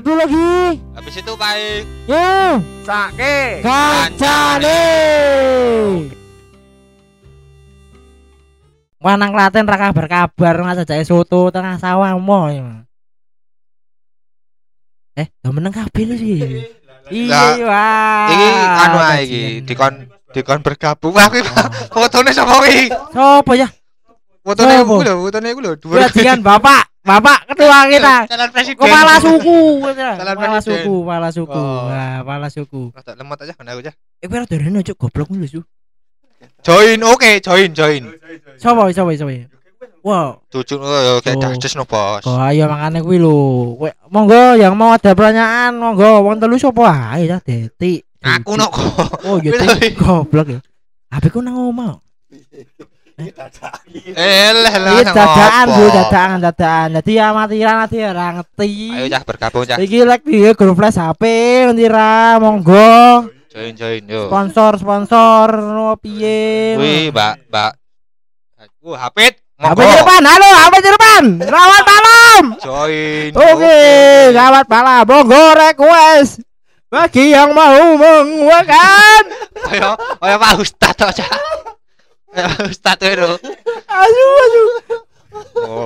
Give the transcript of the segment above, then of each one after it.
Lebu lagi. Habis itu baik. Yo, Sake. kancane. Wah nang Klaten ra kabar-kabar masa jae soto tengah sawah mo. Eh, udah meneng kabeh lho sih. Iya, wah. Iki anu ae iki dikon dikon bergabung. Wah, kuwi fotone sapa kuwi? Sopo ya? Fotone kuwi lho, fotone kuwi lho. Bajingan Bapak, Bapak ketua kita. Calon presiden. Kepala suku, kita. Salam kepala suku, kepala suku, Oh. nah, kepala suku. Rada lemot aja kan aku aja. Eh, kira dari ini cuk goblok lu su. Join, oke, join, join. Coba, coba, coba. Wow, Tujuh, oh, kayak Oh. dahjes no bos. kok ayo makane kuwi lho. Kowe monggo yang mau ada pertanyaan, monggo wong telu sapa ae ya detik. Aku no kok. Oh, ya detik lho. goblok ya. Habis ku nang omah. Eh, leh lah. Iki dadaan Bu, dadaan, dadaan. Dadi amatiran ati ora ngerti. Ayo cah bergabung cah. Iki lek di grup flash HP ngendi ra monggo. Join, join, yo. Sponsor, sponsor no piye. Wih, Mbak, Mbak. Hapit. HP Monggo. di depan, halo, HP di depan. Rawat malam. Join. Oke, rawat malam. Monggo request. Bagi yang mau menguakan. Ayo, ayo Pak Ustad aja. Ayo Pak Ustad itu. Asu, asu.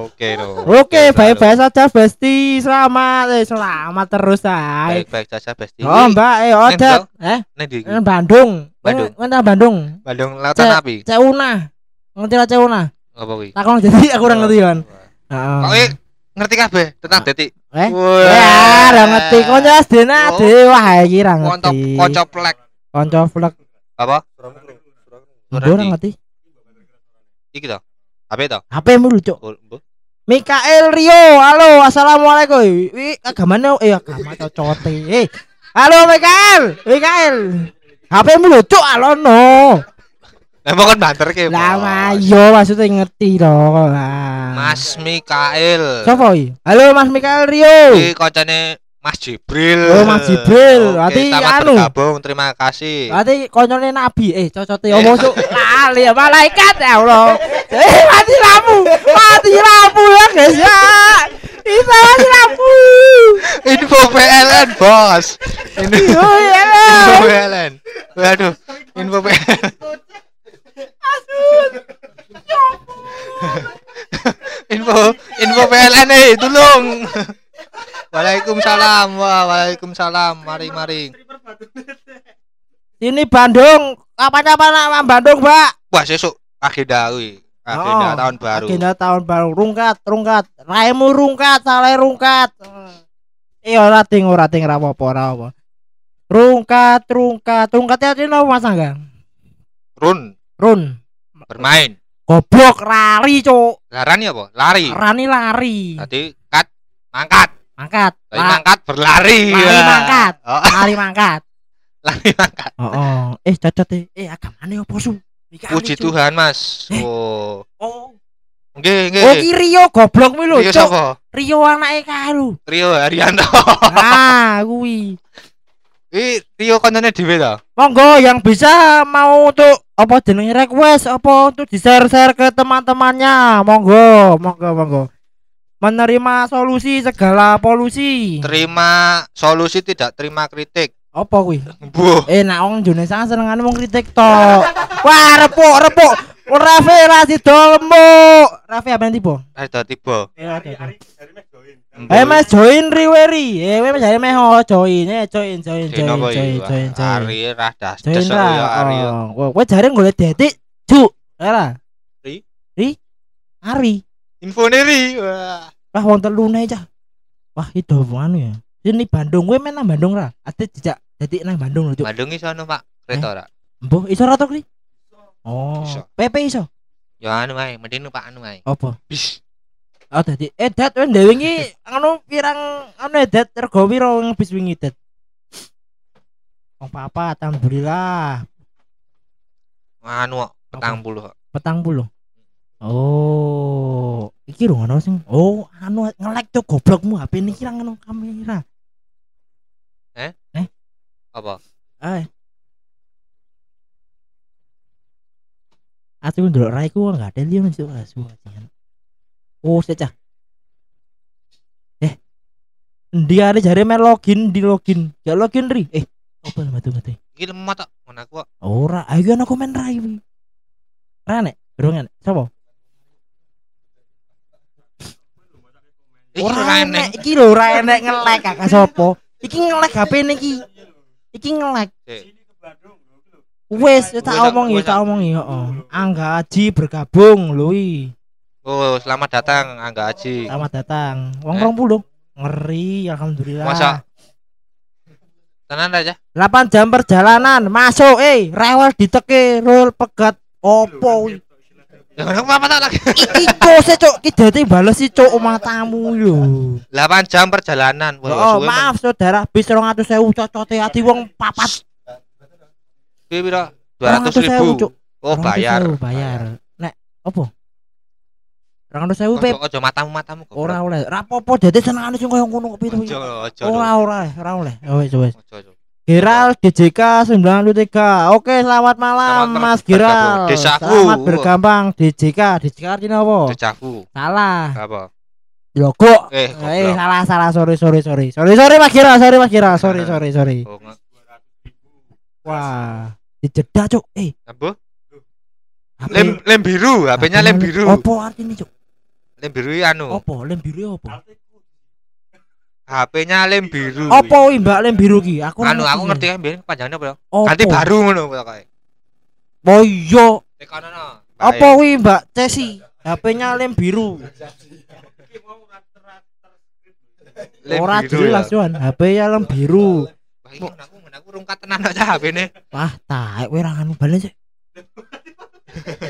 Oke, no. Oke, baik-baik saja Besti. Selamat, eh, selamat terus ay. Baik-baik saja, Besti. Oh, Mbak, eh Odet. Neng, Eh, Nih di Bandung. Bandung. Nang Bandung. Bandung Lautan Api. Cek Una. Ngerti lah Cek Una? Apa kuwi? Takon jadi aku ora ngerti kan. Heeh. Ngerti kabeh tentang detik. Eh? Wah. Ya, ora ngerti. Konco SD-na Oh. dhewe iki ra Konco ngerti. konco plek. Konco vlog. Apa? Ora ngerti. Iki to. Apa itu? HP mu lucu. Oh, mbok. Mikael Rio, halo, assalamualaikum. Wi agamane eh agama cocote. Eh, halo Mikael, Mikael. HP mu lucu alono. Emang kan banter ke. Lah mayo maksudnya ngerti dong. Mas Mikael. Sopo iki? Halo Mas Mikael Rio. Iki koncane Mas Jibril. Oh, Mas Jibril. Berarti selamat anu. bergabung. Terima kasih. Berarti konyolnya nabi eh cocote Eh. omong cuk lali ya malaikat ya Allah. Eh mati lampu. Mati lampu ya guys ya. Itu mati lampu. Info PLN, Bos. Ini Oh ya. info PLN. Waduh, info PLN. info info PLN eh tolong. Waalaikumsalam. Wah, waalaikumsalam. Mari mari. Ini Bandung. Kapan apa nama Bandung, Pak? Wah, sesuk agenda kuwi. Agenda Oh, tahun baru. Agenda tahun baru rungkat, rungkat. Raimu rungkat, salah rungkat. Eh ora ting ora ting ora apa-apa ora apa. Rungkat, rungkat. Rungkatnya artinya apa Mas Angga? Run Run. bermain. Goblok lari, Cuk. Larani apa? Lari. Rani lari. Tadi kat mangkat. Mangkat. Tadi La- mangkat berlari. Lari Ya. mangkat. Oh, lari mangkat. lari mangkat. Oh, oh. Eh, cocot eh. Eh, agamane opo su? Iki Puji. Tuhan, Mas. Eh. Oh. Oh. Nggih, nggih. Oh, ki Rio goblok lho, Rio sapa? Rio anake kae lho. Rio Haryanto. Ah, kuwi. Ih, Rio koncone dhewe to. Monggo yang bisa mau untuk apa jenenge request apa untuk di-share-share ke teman-temannya. Monggo, monggo, monggo. Menerima solusi segala polusi. Terima solusi tidak terima kritik. Apa kuwi? Buh. Eh, nak wong Indonesia senengane wong kritik tok. Wah, repuk, repuk. Rafe ra sidolmu. Rafe apa tiba? Ada tiba. Eh, oke, oke. Mbuh. Eh, Mas join riweri. Eh, Mas jare meh oh, join, eh join, join, Join join, apa join. Ari radas Join desok ra. ya Ari. Oh, kowe jare golek detik, Juk. Ora. Ri? Ri? Ari. Info Ri. Wah. Wah, wong telune cah. Wah, itu anu ya. Ini Bandung, men nang Bandung ra? Ate dijak detik nang Bandung lho. Bandung iso ono, Pak. Kereta ora? Mbah, iso ra to? Oh, Iso. PP iso. Ya anu ae, mending numpak anu ae. Apa? Bis. Oh, dadi eh dat wis dhewe iki anu pirang anu eh, dat rego piro ngebis wingi dat. Wong papat, alhamdulillah. Anu petang puluh. petang puluh oh iki lho ngono sing oh anu nge-like tuh goblokmu HP ini kira ngono kamera Apa? eh Aku ndelok raiku enggak ada dia nunjuk asu. Oh, secah. Eh. Endi are jare main login di login. Ya login ri. Eh, apa matu mati? Iki lemot tok ngono aku. Ora, ayo ana komen rai wi. Ra nek, durung nek. Sopo? Ora enek. Iki lho ora enek ngelek kakak sopo. Iki ngelek HP niki. Iki ngelek. Wes, ya tak Wes, omong ya, tak omong ya. heeh. Angga Aji bergabung wi. Oh, selamat datang Angga Aji. Selamat datang. Wong Eh. 20. Ngeri, alhamdulillah. Masa? Tenan aja. 8 jam perjalanan masuk eh rewel diteke rel pegat opo. Ya apa tak lagi? iki cok se cok iki dadi bales si cok omah tamu yo 8 jam perjalanan. Wah, oh maaf saudara bis 200.000 cocote ati wong papat. Piye? 200 200.000, ribu. Cuk. Oh, bayar. 200.000 bayar nek opo 200.000 pep Ojo ojo matamu-matamu kok. ora oleh rapopo dadi senengane sing koyo ngono kok piye Ojo ojo. ora ora ora oleh Oh, wes wes Ojo ojo. Giral DJK 93 Oke selamat malam Selamat Mas. Giral Desaku. Selamat bergambang DJK DJK artinya apa? Dejavu. Salah Apa? Logo Eh, Eh salah salah sorry sorry sorry sorry sorry Mas Giral sorry Mas Giral sorry sorry sorry Oh, Wah dijeda cuk eh apa? Lem lem biru, HP-nya lem biru. Opo artinya cuk Lem biru anu. Opo lem biru opo HP-nya lem biru. Opo wi mbak lem biru ki aku Anu aku ngerti kan biyen panjangnya apa? ya? Ganti baru ngono pokoke. Oh iya. Apa wi mbak Cesi HP-nya lem biru Ora jelas ya. Wan HP-nya lem biru ngono aku ngono aku rungkat tenan aja HP-ne. Wah, taek kowe ra nganu balen sih.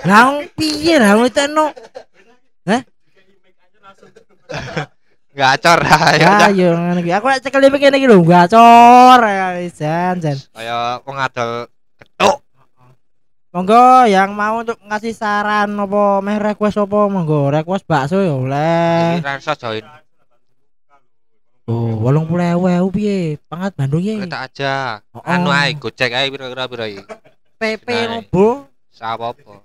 Lah piye lah wong tekno? Gacor Ya ya. yo ngene iki. Aku lek cekel iki kene iki lho, gacor ya jan jan. Kaya wong adol ketuk. Monggo yang mau untuk ngasih saran apa meh request apa monggo request bakso ya oleh. Rasa join. Oh, 80.000 piye? Pangat Bandung ya. Kereta aja. Oh, Anu ae gocek ae pira-pira pira iki. PP Nah, nobo Sapopo.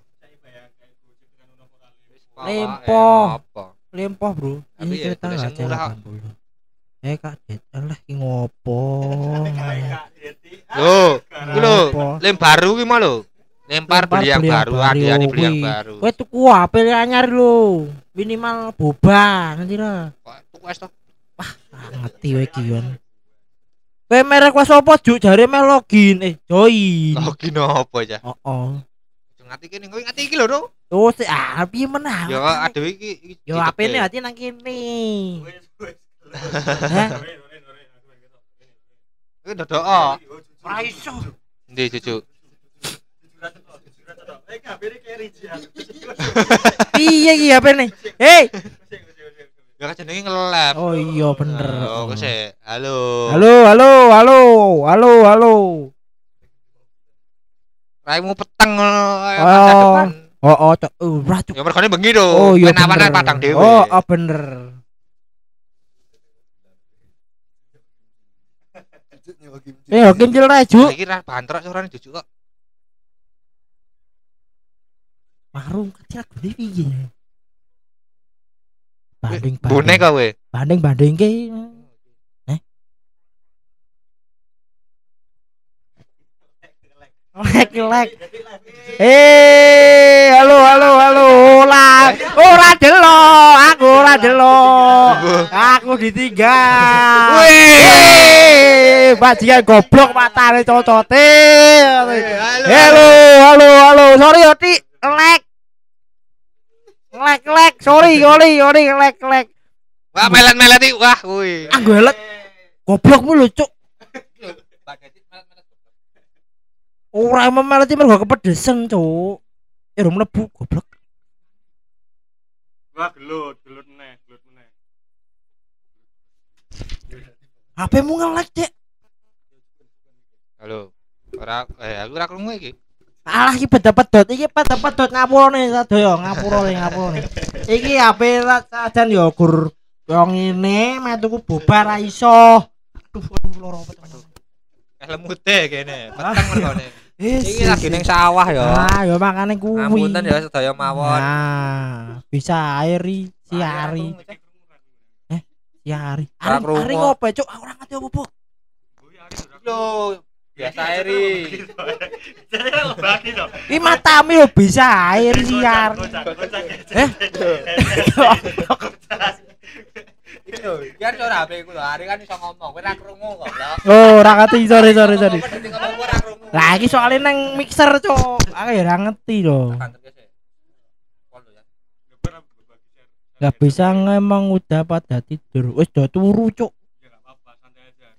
Lempo. Apa? Lempoh, Bro. Tapi Ini ya, aja murah. 80. Eh Kak Det, alah ki ngopo? Lho, iki lho, Ngopo? lem baru ki mau lho. Lempar beli yang yang baru, baru, adi-adi beli yang baru. Kowe tuku HP anyar lho. Minimal boba nanti lah. Tuku es toh? Ah, ngerti kowe iki yon. Kowe merek was apa juk jare meh login eh join. Login apa aja? Oh, oh. Ngati kene, kowe ngati iki lho, no. Oh, si ah piye menah? Ya aduh iki iki. Yo cicep HP e. ne hati nang kene. Hah? Iki dodok. Ora iso. Ndi cucu? Piye iki HP ne? Hei. Ya kan jenenge ngelap. Oh iya bener. Oh, kok. Halo. Halo, halo, halo, halo, halo. Raimu peteng ngono kaya Oh. depan. Oh, oh, cok. Ora cok. Ya mergane bengi to. Oh iya bener. padang dhewe. Oh, oh bener. Eh, oke kincil ra, Juk. Iki ra bantrok suarane jujuk kok. Marung kecil gede piye? Banding banding. kowe. Banding banding ke. Lek lek. Eh, halo halo halo. Ora, ora delok, aku ora delok. Aku ditinggal. Wih, bajingan goblok matane cocote. Halo, halo, halo. Sorry yo, Tik. Lek. Lek, lek. Sorry, sorry, sorry, lek, lek. Wah, melet-melet. Wah, kuwi. Ah, gue lek. Goblok mulu, Cuk. Ora emang melati mergo kepedesen, Cuk. Eh, rum mlebu goblok. Wah gelut, gelut meneh, gelut meneh. HP-mu ngelek, Cek. Halo. Ora eh aku ora krungu iki. Alah iki pedot-pedot, iki pedot-pedot ngapurane sadaya, ngapurane, ngapurane. Iki HP sajan yo gur yo ngene, meh tuku boba ra iso. Aduh, aduh loro apa teman. Eh lemute kene. Peteng mergane. Eh, Iki lagi ning sawah ya. Ah, yo makane kuwi. Ngapunten ya sedaya mawon. Nah, bisa airi, si Ari. Siari. Ora Ari krungu. ari ngopo, Cuk? Aku ora ngerti apa-apa. Lho, biasa dong. Iki matamu yo bisa air siar. Eh? Biar ora HP ku lho. Ari kan iso ngomong, kowe ora krungu kok. Oh, ora ngerti. Sorry, sorry, sorry. Lah iki soalnya nang mixer, Cuk. Aku ya ora ngerti lho ya. Gak bisa ngomong udah pada tidur. Wis do turu, Cuk. Ya.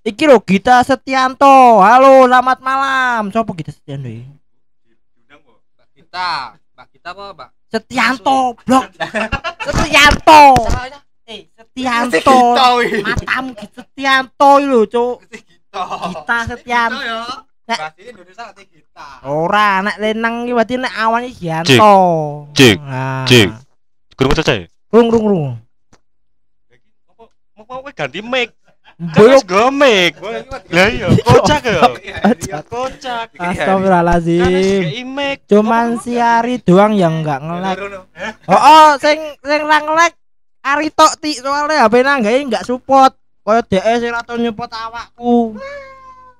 Iki lho Gita Setianto. Halo, selamat malam. Sopo Gita Setianto iki? Diundang kok. Mbak Kita, Mbak Kita apa, Mbak? Setianto, blok. Setianto. Salahnya Eh, Setianto. Matamu Gita Setianto iki lho, Cuk. Kita. Gita Setianto. ya. Nek- Bahasa Indonesia kita. Ora, nek lenang iki berarti nek awane Gianto. Cik, cik. Kurang selesai. Rung rung rung. Lagi apa mau mau kowe ganti mic. Kan wis go mic. Lah iya, kocak ya. Iya, Kocak. Kan Astagfirullahaladzim. wis mic. Cuman si Ari doang yang enggak ngelek. Oh, oh sing sing ra ngelek Ari tok ti soalnya HP nanggae enggak support. Kaya DE sing ra nyupport awakku.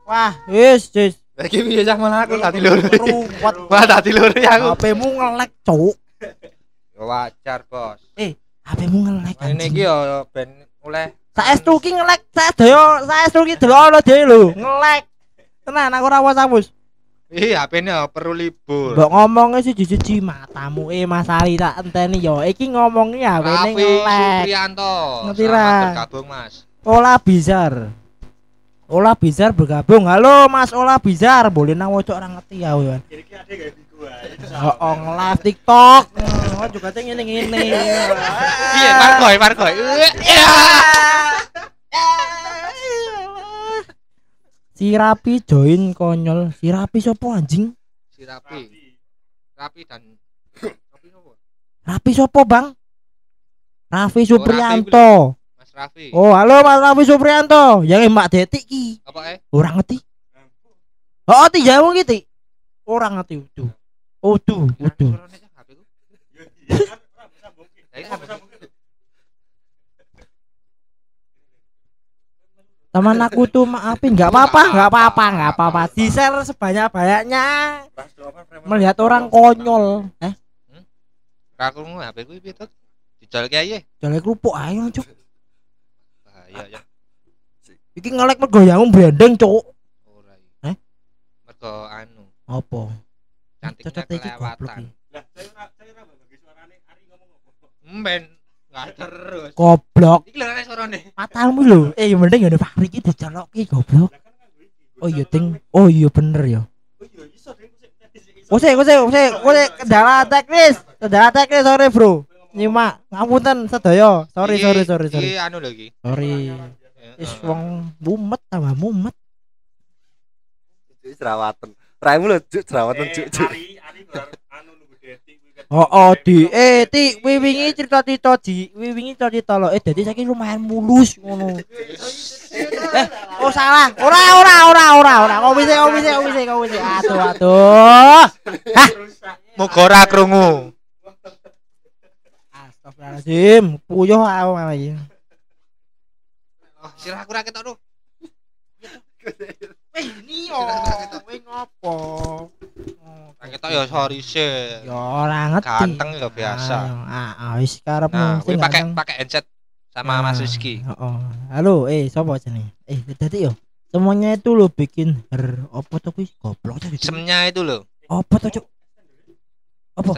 Wah, wis wis. Lagi piye cah malah aku tadi lho. Ruwet. Wah, tadi lho ya aku. HP-mu ngelek, Cuk. Wajar, Bos. HP-mu ngelek. Ini anjing. iki yo ben oleh Saestu ki ngelek, saestu saestu ki delok dhewe lho, ngelek. Tenan aku ora wasapus. Iya, HP ini perlu libur. Mbok ngomongnya siji-siji matamu eh Mas Ari tak enteni yo. Iki ngomongnya HP ini Raffi ngelek. Supriyanto. Ngerti ra? bergabung, Mas. Ola Bizar. Ola Bizar bergabung. Halo Mas Ola Bizar, boleh nang wocok orang ngerti ya, Wan. Kira-kira ada gak? Oh, oh nge-live TikTok. Oh, juga teh ngene-ngene. Iya, Margoy, Margoy. Iya. Si Rapi join konyol. Si Rapi sopo anjing? Si Rapi, Rapi dan Rapi apa? Rapi sopo, Bang? Raffi Supriyanto. Mas Rafi. Oh, halo Mas Raffi Supriyanto. Yang Mbak Detik ki. Apa eh? Orang ngerti. Oh, ti jamu gitu. Orang ngerti utuh. Utuh, utuh. Suaranya cah HP ku. Iya kan, ora bisa mungkin. Lah, iya, Ora bisa apa? mungkin. Teman aku tuh maafin, nggak apa-apa, nggak apa-apa, nggak apa-apa. Di share sebanyak banyaknya. Melihat orang konyol. Eh, Ra krungu HP ku piye, Tut? Dijalke ae. jalan kerupuk ayo cuk. Bahaya ya. Iki ngelek mergo yang branding cuk. Ora. Eh? Mergo anu, Apa? cantiknya kelewatan. Lah, saya ora saya ora bagi suarane Ari ngomong apa. Mben enggak terus. Goblok. Iki lho suarane. Matamu lho. Eh, yang penting ada Fahri iki dijoloki goblok. Lah kan nganggo iki. Oh iya ting. Oh iya bener ya. Oh iya. Kusik, kusik, kusik, kusik kendala teknis. Kendala teknis sorry, Bro. Nyimak, ngapunten sedaya. Sorry, sorry, sorry, sorry. Iki anu lho iki. Sorry. Heeh. Is wong mumet tambah mumet. Juk jerawatan. Raimu lho jerawatan Eh, juk juk. Ari, Ari anu nunggu dating kuwi kan. Oh, oh di eh ti wi wingi cerita-cerita di wi wingi cerita lo eh dadi saiki lumayan mulus ngono. eh, oh salah. Ora ora ora ora ora. Kok bisa kok bisa kok bisa kok bisa. Aduh aduh. Muga ora krungu. Astagfirullahaladzim. Puyuh aku malah iki. Oh, sirah aku ra ketok lho. Wih, ini yo. Wih ngopo? Ra ketok ya sorry sih. Ya ora ngerti. Ganteng ya biasa. Ah, ah, wis karepmu Nah, pakai pakai headset sama Mas Rizky. Heeh. Halo, eh sapa jenenge? Eh, tadi yo. Semuanya itu lo bikin her apa tuh kuwi goblok tadi. Semnya itu loh. Apa tuh, Cuk? Apa?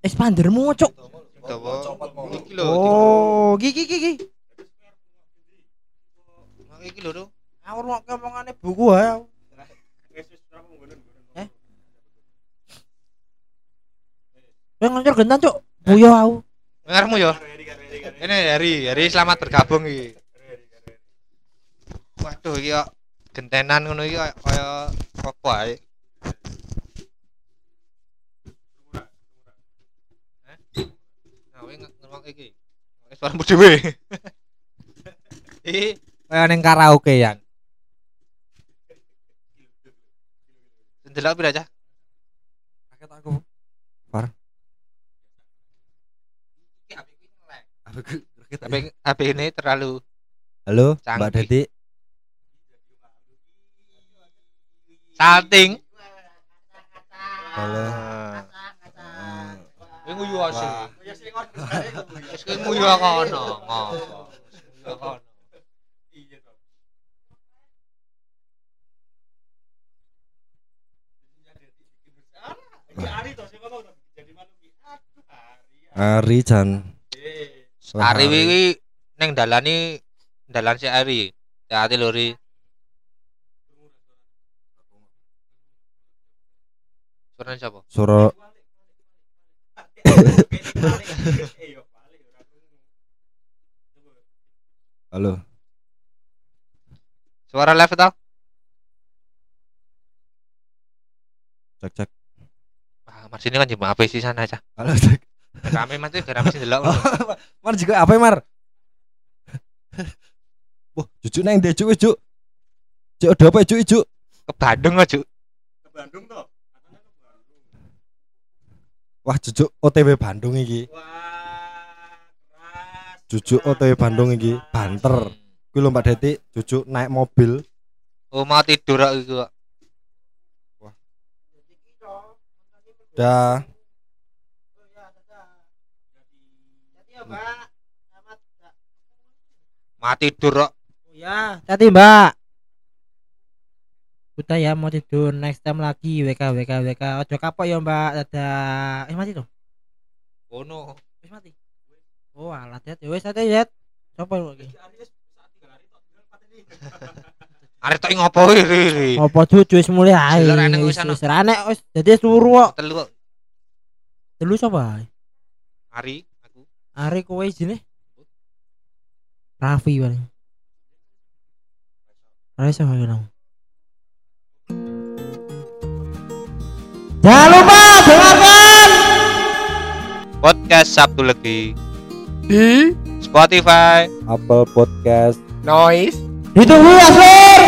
Expandermu, Cuk. Iki lho. Oh, gigi gigi. iki- Iki lho. Aku mau ngomongane buku ae. Wis wis ora nggonen-nggonen. Eh? Wong ngancur gentan, Cuk. Puyuh aku. Ngarepmu ya. Ari, Ari, Ari, Ari. Ini Hari, Hari selamat bergabung iki. Waduh iki kok gentenan ngono iki kaya apa ae. Nah, iki. Suaramu dhewe. Iki kaya ning karaoke yan. Ndelok pira cah? Aku. Iki HP ini terlalu Halo, Mbak Canggih. Deti. salting. Halo. Ini nguyu sih. Nguyu kono. kono. Ari Jan. Ari wiwi neng dalani dalan si Ari. Hati lori. Suara siapa? Suara Halo. Suara live tau? Cek cek. Wah, Mas ini kan cuma HP sih sana aja. Halo cek. Kami mati gara mesti delok. Mar juga apa Mar? Wah, cucu neng deh cucu cucu. Cuk, ada apa cucu cucu? Ke Bandung aja. Ke Bandung toh. Wah, cucu OTW Bandung iki. Wah, keras. Cucu OTW Bandung iki, banter. Kuwi lho Mbak Deti, cucu naik mobil. Oh, mau tidur aku iku. kok. Dah. Mau tidur kok. Ya, tadi Mbak. Udah ya mau tidur next time lagi WK WK WK. Ojo kapok ya Mbak. Dadah. Eh mati tuh. Ono. Wis mati. Oh, alah Tet. Ya wis ate ya. Coba lagi. Arek tok ngopo iri. Apa cucu wis mulai ae. Wis Wis ana. wis dadi suruh kok. Telu kok. Telu sapa? Ari Are kowe isine. Raffi paling. Ora iso ngomong. Jangan lupa dengarkan Podcast Sabtu Legi Di Spotify Apple Podcast. noise Ditunggu ya, Sur.